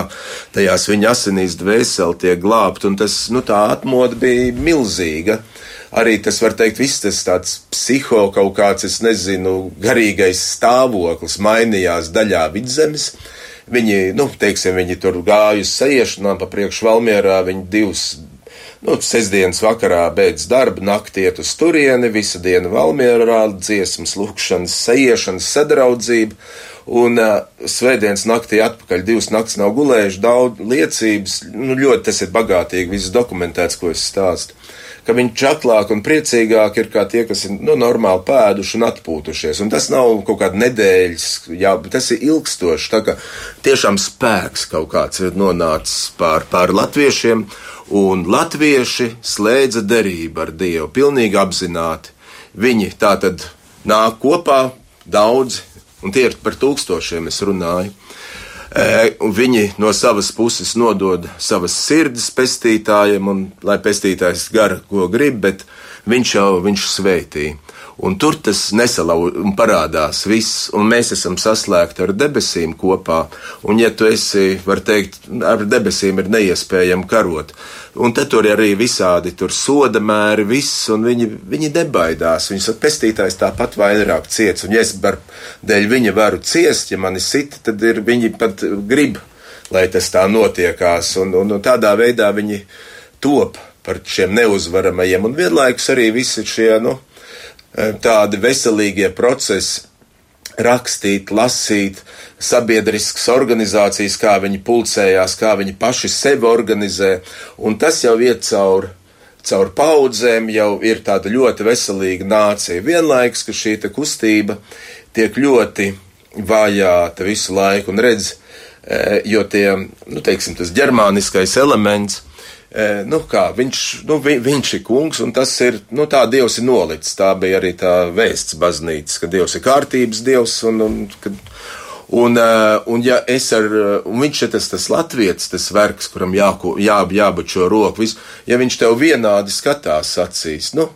tajās viņa asinīs dvēseli tiek glābt, un tas, nu, tā atmoda bija milzīga. Arī tas var teikt, viss tas tāds psiho kaut kāds, es nezinu, garīgais stāvoklis mainījās daļā vidzemes. Viņi, nu, teiksim, viņi tur gāja uz sajiešanām pa priekšu Valmierā, viņi divus Nu, sestdienas vakarā beidz darbu, naktī iet uz turieni, visa diena valmierā, dziesmas, lūkšanas, sajiešanas, sadraudzība. Un uh, svētdienas naktī atpakaļ divas naktas nav gulējuši, daudz liecības, nu, ļoti tas ir bagātīgi, viss dokumentēts, ko es stāstu ka viņi čaklāk un priecīgāk ir kā tie, kas ir nu, normāli pēduši un atpūtušies. Un tas nav kaut kāda nedēļas, jā, tas ir ilgstoši. Tā kā tiešām spēks kaut kāds ir nonācis pār, pār latviešiem, un latvieši slēdza derību ar Dievu pilnīgi apzināti. Viņi tā tad nāk kopā daudzi, un tie ir par tūkstošiem es runāju. Viņi no savas puses nodod savas sirdis pestītājiem, un lai pestītājs gara, ko grib, bet viņš jau viņš svētīja. Un tur tas nesalau un parādās viss, un mēs esam saslēgti ar debesīm kopā. Un, ja tu esi, var teikt, ar debesīm ir neiespējami karot, un te tur arī visādi tur soda mēri, viss, un viņi, viņi nebaidās. Viņas pestītājs tāpat vairāk ciets, un ja es par dēļ viņa varu ciest, ja mani sit, tad ir, viņi pat grib, lai tas tā notiekās, un, un, un tādā veidā viņi top par šiem neuzvaramajiem, un vienlaikus arī visi šie, nu, tādi veselīgie procesi rakstīt, lasīt, sabiedriskas organizācijas, kā viņi pulcējās, kā viņi paši sevi organizē, un tas jau iet cauri. Caur paudzēm jau ir tāda ļoti veselīga nācija. Vienlaikus, ka šī kustība tiek ļoti vajāta visu laiku, un redz, eh, jo tie, nu, teiksim, tas ģermāniskais elements nu, kā, viņš, nu, vi, viņš ir kungs, un tas ir, nu, tā Dievs ir nolicis. Tā bija arī tā vēsts baznīcas, ka Dievs ir kārtības Dievs, un, un, kad, un, un ja ar, un viņš ir tas, tas latviets, tas vergs, kuram jāko, jā, jābačo roku, visu, ja viņš tev vienādi skatās acīs, nu,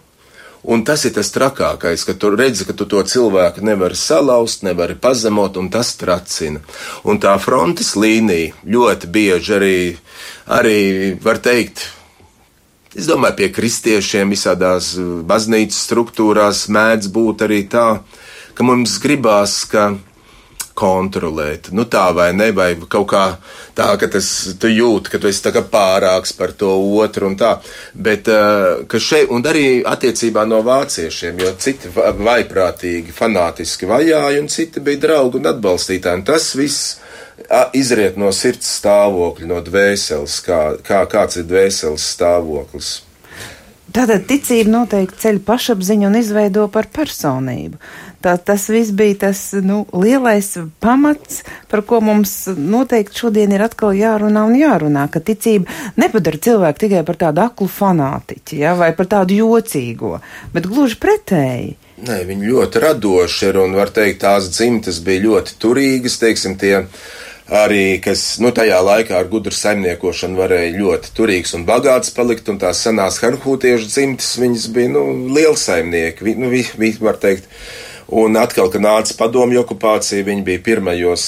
Un tas ir tas trakākais, ka tu redzi, ka tu to cilvēku nevari salauzt, nevari pazemot, un tas tracina. Un tā frontes līnija ļoti bieži arī, arī var teikt, es domāju, pie kristiešiem visādās baznīcas struktūrās mēdz būt arī tā, ka mums gribās, ka kontrolēt. Nu, tā vai ne, vai kaut kā tā, ka tas tu jūti, ka tu esi pārāks par to otru un tā. Bet, ka šeit, un arī attiecībā no vāciešiem, jo citi vaiprātīgi, fanātiski vajāja, un citi bija draugi un atbalstītāji. Un tas viss izriet no sirds stāvokļa, no dvēseles, kā, kā kāds ir dvēseles stāvoklis. Tātad ticība noteikti ceļ pašapziņu un izveido par personību. Tā, tas viss bija tas nu, lielais pamats, par ko mums noteikti šodien ir atkal jārunā un jārunā, ka ticība nepadara cilvēku tikai par tādu aklu fanātiķi ja, vai par tādu jocīgo, bet gluži pretēji. Nē, viņi ļoti radoši ir un var teikt, tās dzimtas bija ļoti turīgas, teiksim, tie arī, kas nu, tajā laikā ar gudru saimniekošanu varēja ļoti turīgs un bagāts palikt, un tās senās harhūtiešu dzimtas, viņas bija nu, lielsaimnieki, vi, nu, vi, vi, var teikt. Un atkal, kad nāca padomju okupācija, viņi bija pirmajos,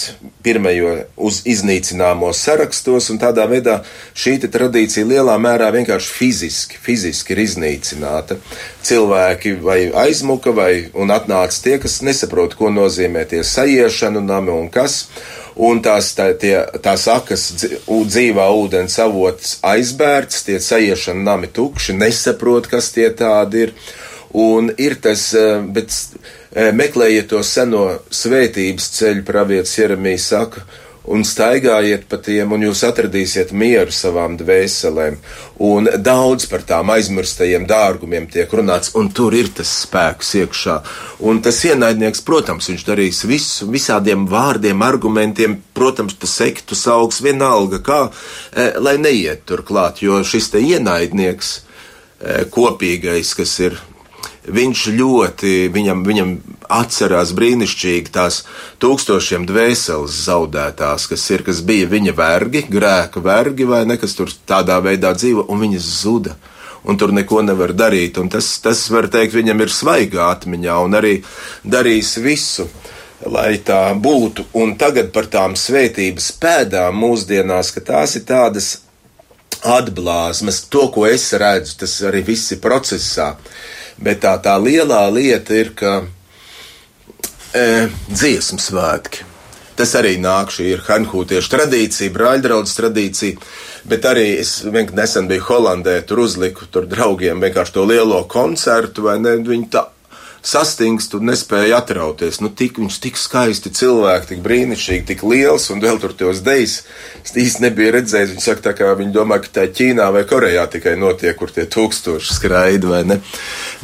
pirmajo uz iznīcināmos sarakstos, un tādā veidā šī tradīcija lielā mērā vienkārši fiziski, fiziski ir iznīcināta. Cilvēki vai aizmuka, vai atnāca tie, kas nesaprot, ko nozīmē tie sajiešanu nami un kas. Un tās, tā, tie, tās akas dzīvā ūdens avots aizbērts, tie sajiešana nami tukši, nesaprot, kas tie tādi ir. Un ir tas, eh, bet meklējiet to seno svētības ceļu, pravietis Jeremijs saka, un staigājiet pa tiem, un jūs atradīsiet mieru savām dvēselēm. Un daudz par tām aizmirstajiem dārgumiem tiek runāts, un tur ir tas spēks iekšā. Un tas ienaidnieks, protams, viņš darīs visu, visādiem vārdiem, argumentiem, protams, pa sektu augs vienalga, kā, eh, lai neiet turklāt, jo šis te ienaidnieks kopīgais, kas ir viņš ļoti, viņam, viņam atcerās brīnišķīgi tās tūkstošiem dvēseles zaudētās, kas ir, kas bija viņa vergi, grēka vergi vai ne, kas tur tādā veidā dzīvo, un viņas zuda. Un tur neko nevar darīt. Un tas, tas, var teikt, viņam ir svaigā atmiņā un arī darīs visu, lai tā būtu. Un tagad par tām svētības pēdām mūsdienās, ka tās ir tādas atblāzmas, to, ko es redzu, tas arī viss ir procesā. Bet tā, tā lielā lieta ir, ka e, dziesmu svētki. Tas arī nāk, šī ir hanhūtiešu tradīcija, brāļdraudzes tradīcija, bet arī es nesen biju Holandē, tur uzliku tur draugiem vienkārši to lielo koncertu, vai ne, viņi tā sastingst un nespēja atrauties. Nu, tik, viņš tik skaisti cilvēki, tik brīnišķīgi, tik liels un vēl tur tos dejas. Es īsti nebiju redzējis. Viņi saka, tā kā viņi domā, ka tā Ķīnā vai Korejā tikai notiek, kur tie tūkstoši skraida vai ne.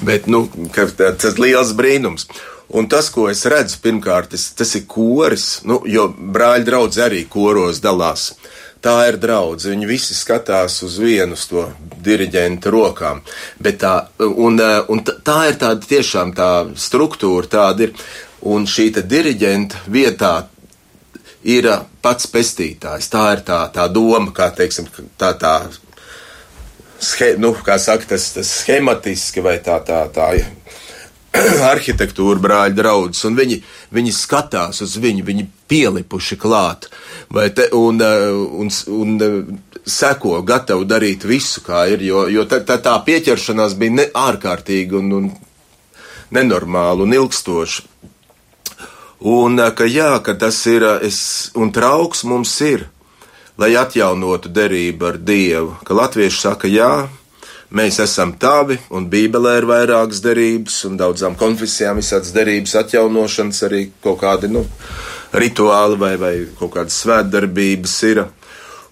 Bet, nu, tas ir liels brīnums. Un tas, ko es redzu, pirmkārt, tas, tas ir koris, nu, jo brāļa draugs arī koros dalās. Tā ir draudzene. Viņi visi skatās uz vienu to diriģenta rokām. Bet tā, un, un tā ir tāda tiešām tā struktūra, tāda ir. Un šī diriģenta vietā ir pats pestītājs. Tā ir tā, tā doma, kā teiksim, tā, tā ske, nu, kā saka, tas, tas schematiski vai tā, tā, tā arhitektūra brāļa draudzes, un viņi, viņi skatās uz viņu, viņi pielipuši klāt, te, un, eh, un, un eh, seko, gatavi darīt visu, kā ir, jo, jo tā, tā, tā pieķeršanās bija ne, ārkārtīga un, un nenormāla un ilgstoša. Un eh, ka jā, ka tas ir, es, un trauks mums ir, lai atjaunotu derību ar Dievu, ka latvieši saka jā, Mēs esam tavi, un Bībelē ir vairākas derības, un daudzām konfesijām visādas derības atjaunošanas, arī kaut kādi nu, rituāli vai, vai kaut kādas svētdarbības ir.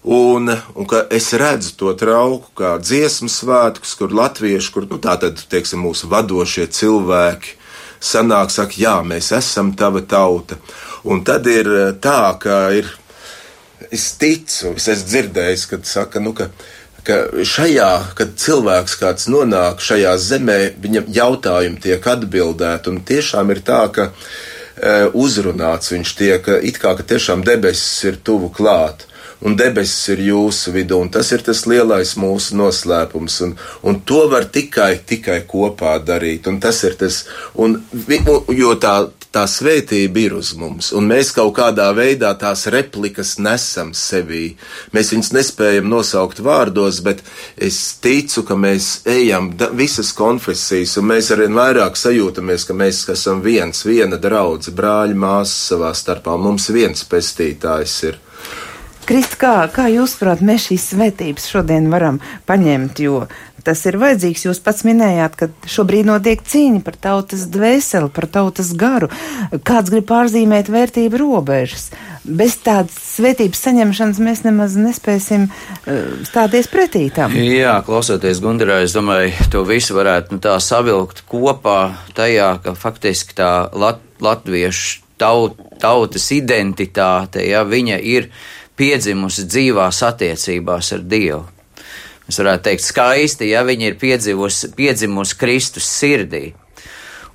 Un, un es redzu to trauku kā dziesmu svētkus, kur latvieši, kur nu, tā tad, teiksim, mūsu vadošie cilvēki sanāk, saka, jā, mēs esam tava tauta. Un tad ir tā, ka ir, es ticu, es esmu dzirdējis, kad saka, nu, ka ka šajā, kad cilvēks kāds nonāk šajā zemē, viņam jautājumi tiek atbildēti, un tiešām ir tā, ka e, uzrunāts viņš tiek, it kā ka tiešām debesis ir tuvu klāt un debesis ir jūsu vidū, un tas ir tas lielais mūsu noslēpums, un, un to var tikai, tikai kopā darīt, un tas ir tas, un, jo tā, tā svētība ir uz mums, un mēs kaut kādā veidā tās replikas nesam sevī. Mēs viņus nespējam nosaukt vārdos, bet es ticu, ka mēs ejam visas konfesijas, un mēs arvien vairāk sajūtamies, ka mēs esam viens, viena draudze, brāļi, māsas savā starpā, mums viens pestītājs ir. Krist, kā, kā jūs, prāt, mēs šīs svētības šodien varam paņemt, jo tas ir vajadzīgs. Jūs pats minējāt, ka šobrīd notiek cīņa par tautas dvēseli, par tautas garu. Kāds grib pārzīmēt vērtību robežas. Bez tādas svētības saņemšanas mēs nemaz nespēsim uh, stāties pretī tam. Jā, klausoties Gundarā, es domāju, to visu varētu nu, tā savilkt kopā tajā, ka faktiski tā lat, latviešu taut, tautas identitāte, ja viņa ir piedzimusi dzīvās attiecībās ar Dievu. Mēs varētu teikt, skaisti, ja viņa ir piedzimusi, piedzimusi Kristus sirdī.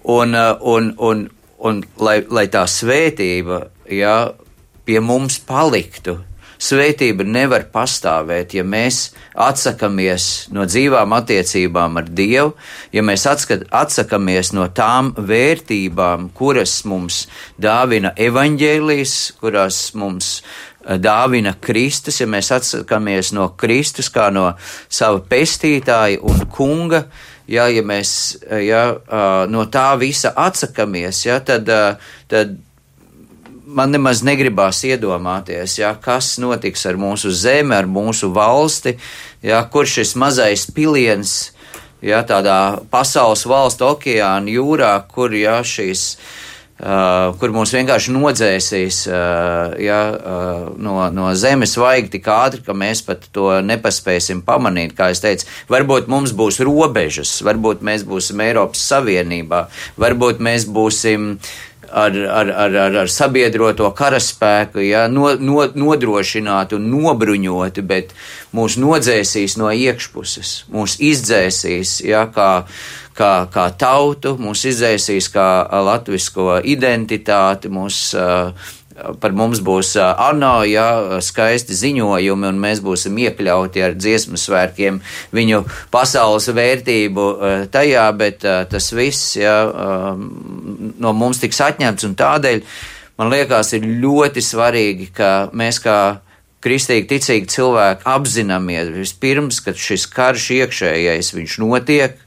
Un, uh, un, un, un lai, lai tā svētība ja, pie mums paliktu, svētība nevar pastāvēt, ja mēs atsakamies no dzīvām attiecībām ar Dievu, ja mēs atskat, atsakamies no tām vērtībām, kuras mums dāvina evaņģēlijas, kurās mums dāvina Kristus, ja mēs atsakāmies no Kristus kā no sava pestītāja un kunga, ja, ja mēs ja, no tā visa atsakāmies, ja, tad, tad man nemaz negribās iedomāties, ja, kas notiks ar mūsu zemi, ar mūsu valsti, ja, kur šis mazais piliens, ja, tādā pasaules valstu okeāna jūrā, kur ja, šīs Uh, kur mūs vienkārši nodzēsīs uh, ja, uh, no, no zemes vajag tik ātri, ka mēs pat to nepaspēsim pamanīt. Kā jau teicu, varbūt mums būs robežas, varbūt mēs būsim Eiropas Savienībā, varbūt mēs būsim ar, ar, ar, ar, ar sabiedroto karaspēku, ja, no, no, nodrošināti un nobruņoti, bet mūs nodzēsīs no iekšpuses, mūs izdzēsīs, ja, kā, kā, kā tautu, mūs izdzēsīs kā latvisko identitāti, mūs uh, par mums būs ANO, jā, skaisti ziņojumi, un mēs būsim iekļauti ar dziesmu svētkiem viņu pasaules vērtību tajā, bet tas viss, jā, no mums tiks atņemts, un tādēļ man liekas ir ļoti svarīgi, ka mēs kā kristīgi ticīgi cilvēki apzināmies vispirms, ka šis karš iekšējais viņš notiek,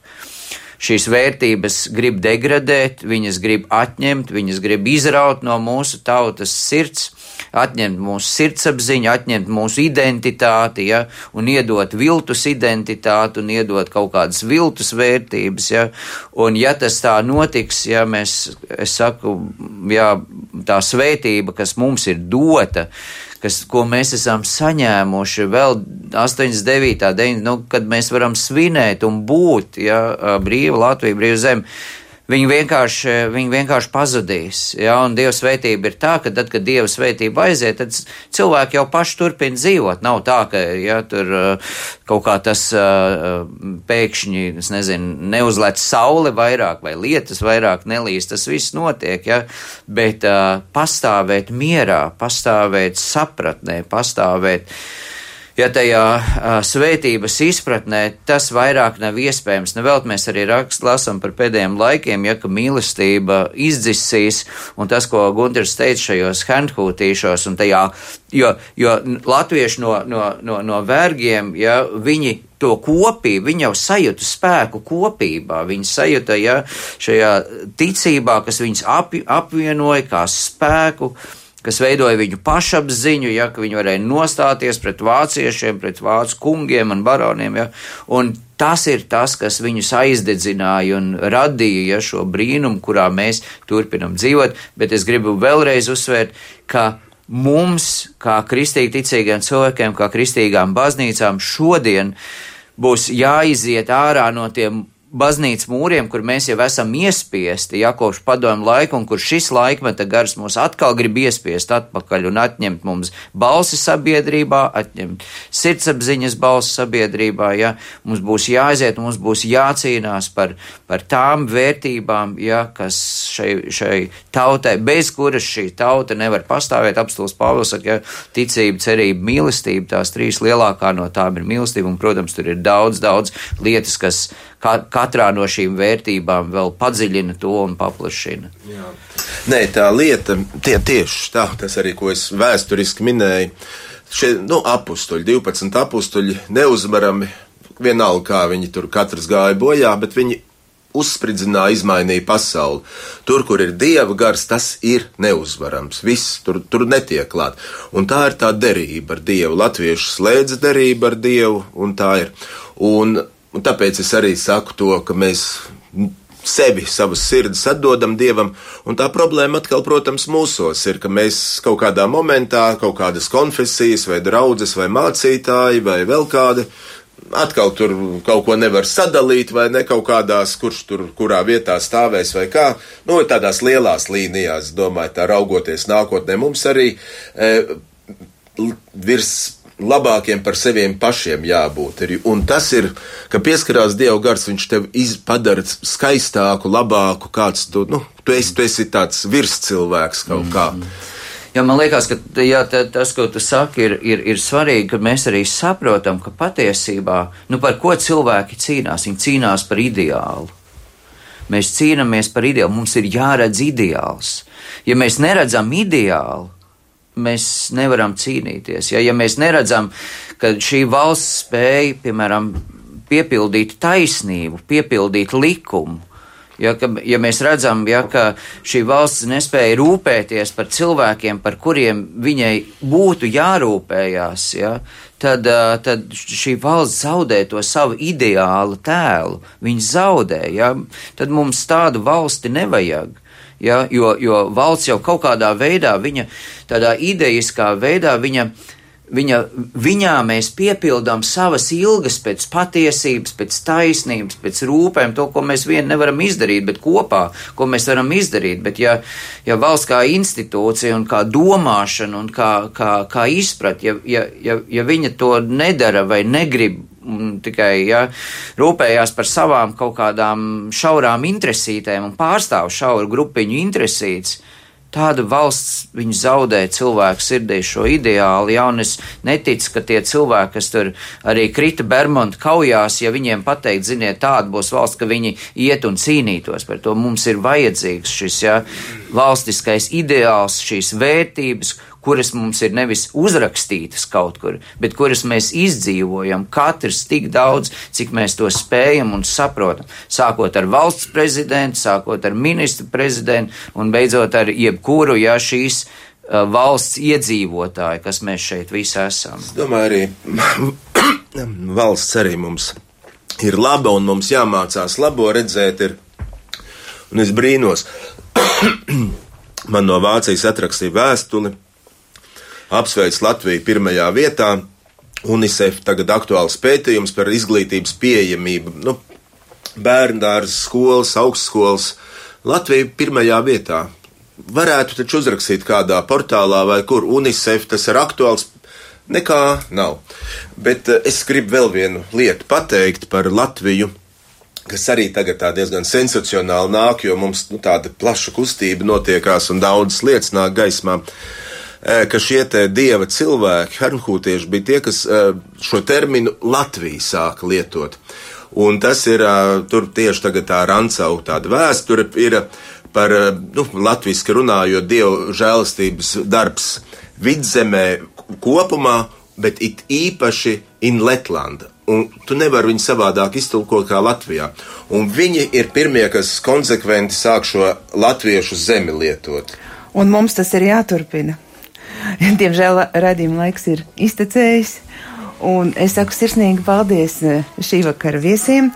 šīs vērtības grib degradēt, viņas grib atņemt, viņas grib izraut no mūsu tautas sirds, atņemt mūsu sirdsapziņu, atņemt mūsu identitāti, ja, un iedot viltus identitāti, un iedot kaut kādas viltus vērtības, ja, un ja tas tā notiks, ja mēs, es saku, ja tā svētība, kas mums ir dota, kas, ko mēs esam saņēmuši vēl 89. 9, nu, kad mēs varam svinēt un būt, ja, brīva Latvija, brīva zeme. Viņi vienkārši, viņi vienkārši pazudīs. Ja? Un Dieva svētība ir tā, ka tad, kad Dieva svētība aiziet, tad cilvēki jau paši turpina dzīvot. Nav tā, ka ja, tur kaut kā tas pēkšņi, es nezinu, neuzlēc saule vairāk vai lietas vairāk nelīst. Tas viss notiek, ja? bet pastāvēt mierā, pastāvēt sapratnē, pastāvēt ja tajā uh, svētības izpratnē tas vairāk nav iespējams. Nevēlt mēs arī rakst, lasam par pēdējiem laikiem, ja ka mīlestība izdzisīs, un tas, ko Gunters teica šajos handhūtīšos, un tajā, jo, jo latvieši no, no, no, no vergiem, ja viņi to kopību, viņi jau sajūta spēku kopībā, viņi sajūta ja, šajā ticībā, kas viņus ap, apvienoja kā spēku kas veidoja viņu pašapziņu, ja, ka viņi varēja nostāties pret vāciešiem, pret vācu kungiem un baroniem. Ja, un tas ir tas, kas viņus aizdedzināja un radīja ja, šo brīnumu, kurā mēs turpinam dzīvot. Bet es gribu vēlreiz uzsvērt, ka mums, kā kristīgi ticīgiem cilvēkiem, kā kristīgām baznīcām, šodien būs jāiziet ārā no tiem baznīcas mūriem, kur mēs jau esam iespiesti, ja kopš padomu laika, un kur šis laikmeta gars mūs atkal grib iespiest atpakaļ un atņemt mums balsi sabiedrībā, atņemt sirdsapziņas balsi sabiedrībā, ja mums būs jāaiziet, mums būs jācīnās par, par tām vērtībām, ja, kas šai, šai tautai, bez kuras šī tauta nevar pastāvēt. Apstults Pāvils saka, ja ticība, cerība, mīlestība, tās trīs lielākā no tām ir mīlestība, un, protams, tur ir daudz, daudz lietas, kas ka, katrā no šīm vērtībām vēl padziļina to un paplašina. Jā. Nē, tā lieta tie, tieši tā, tas arī, ko es vēsturiski minēju. Šie nu, apstuļi, 12 apstuļi, neuzvarami, vienalga kā viņi tur katrs gāja bojā, bet viņi uzspridzināja, izmainīja pasauli. Tur, kur ir dieva gars, tas ir neuzvarams. Viss tur, tur netiek klāt. Un tā ir tā derība ar dievu. Latvieši slēdz derību ar dievu, un tā ir. Un Un tāpēc es arī saku to, ka mēs sevi, savas sirdis atdodam dievam. Un tā problēma atkal, protams, mūsos ir, ka mēs kaut kādā momentā, kaut kādas konfesijas, vai draudzes, vai mācītāji, vai vēl kādi. Atkal tur kaut ko nevar sadalīt, vai ne kaut kādās, kurš tur, kurā vietā stāvēs, vai kā. Nu, tādās lielās līnijās, domāju, tā raugoties nākotnē, mums arī e, virs labākiem par seviem pašiem jābūt. Un tas ir, ka pieskarās Dieva gars, viņš tev padara skaistāku, labāku, kāds tu, nu, tu esi, tu esi tāds virscilvēks kaut kā. Mm -hmm. Jā, man liekas, ka jā, tas, ko tu saki, ir, ir, ir svarīgi, ka mēs arī saprotam, ka patiesībā, nu, par ko cilvēki cīnās, viņi cīnās par ideālu. Mēs cīnāmies par ideālu, mums ir jāredz ideāls. Ja mēs neredzam ideālu, mēs nevaram cīnīties. Ja, ja mēs neredzam, ka šī valsts spēja, piemēram, piepildīt taisnību, piepildīt likumu, Ja, ka, ja mēs redzam, ja, ka šī valsts nespēja rūpēties par cilvēkiem, par kuriem viņai būtu jārūpējās, ja, tad, tad šī valsts zaudē to savu ideālu tēlu. Viņa zaudē, ja, tad mums tādu valsti nevajag. Ja, jo, jo valsts jau kaut kādā veidā, viņa tādā idejiskā veidā, viņa Viņa, viņā mēs piepildām savas ilgas pēc patiesības, pēc taisnības, pēc rūpēm, to, ko mēs vien nevaram izdarīt, bet kopā, ko mēs varam izdarīt. Bet ja, ja valsts kā institūcija un kā domāšana un kā, kā, kā izprat, ja, ja, ja, ja viņa to nedara vai negrib tikai ja, rūpējās par savām kaut kādām šaurām interesītēm un pārstāv šauru grupiņu interesītes, Tāda valsts viņa zaudē cilvēku sirdī šo ideālu, ja, un es neticu, ka tie cilvēki, kas tur arī krita Bermuda kaujās, ja viņiem pateikt, ziniet, tāda būs valsts, ka viņi iet un cīnītos par to. Mums ir vajadzīgs šis, ja, valstiskais ideāls, šīs vērtības, kuras mums ir nevis uzrakstītas kaut kur, bet kuras mēs izdzīvojam, katrs tik daudz, cik mēs to spējam un saprotam. Sākot ar valsts prezidentu, sākot ar ministru prezidentu un beidzot ar jebkuru, ja šīs uh, valsts iedzīvotāji, kas mēs šeit visi esam. Es domāju, arī valsts arī mums ir laba un mums jāmācās labo redzēt. Ir, un es brīnos, man no Vācijas atrakstīja vēstuli apsveic Latviju pirmajā vietā. UNICEF tagad aktuāls pētījums par izglītības pieejamību. Nu, Bērndārs, skolas, augstskolas. Latvija pirmajā vietā. Varētu taču uzrakstīt kādā portālā vai kur UNICEF tas ir aktuāls. Nekā nav. Bet eh, es gribu vēl vienu lietu pateikt par Latviju kas arī tagad diezgan sensacionāli nāk, jo mums nu, tāda plaša kustība notiekās un daudzas lietas nāk gaismā. Uh, ka šie dieva cilvēki, hernhūtieši, bija tie, kas šo terminu Latvija sāka lietot. Un tas ir tur tieši tagad tā Rancau tāda vēsture ir par, nu, latviski runājot, dievu žēlastības darbs vidzemē kopumā, bet it īpaši in Letlanda. Un tu nevari viņu savādāk iztulkot kā Latvijā. Un viņi ir pirmie, kas konsekventi sāk šo latviešu zemi lietot. Un mums tas ir jāturpina. Diemžēl radījuma laiks ir iztecējis. Un es saku sirsnīgi paldies eh, šī vakara viesiem.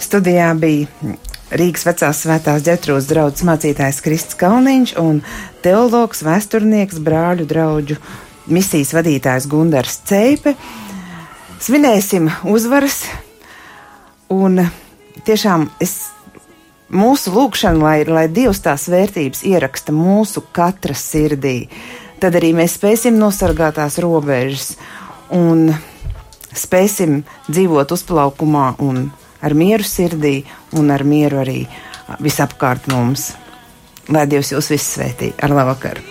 Studijā bija Rīgas vecās svētās ģetrūdas draudzes mācītājs Kristis Kalniņš un teologs, vēsturnieks, brāļu draugu misijas vadītājs Gundars Ceipe. Svinēsim uzvaras un tiešām es mūsu lūgšanu, lai, lai Dievs tās vērtības ieraksta mūsu katra sirdī tad arī mēs spēsim nosargāt tās robežas un spēsim dzīvot uzplaukumā un ar mieru sirdī un ar mieru arī visapkārt mums. Lai Dievs jūs visus svētī. Ar labvakaru!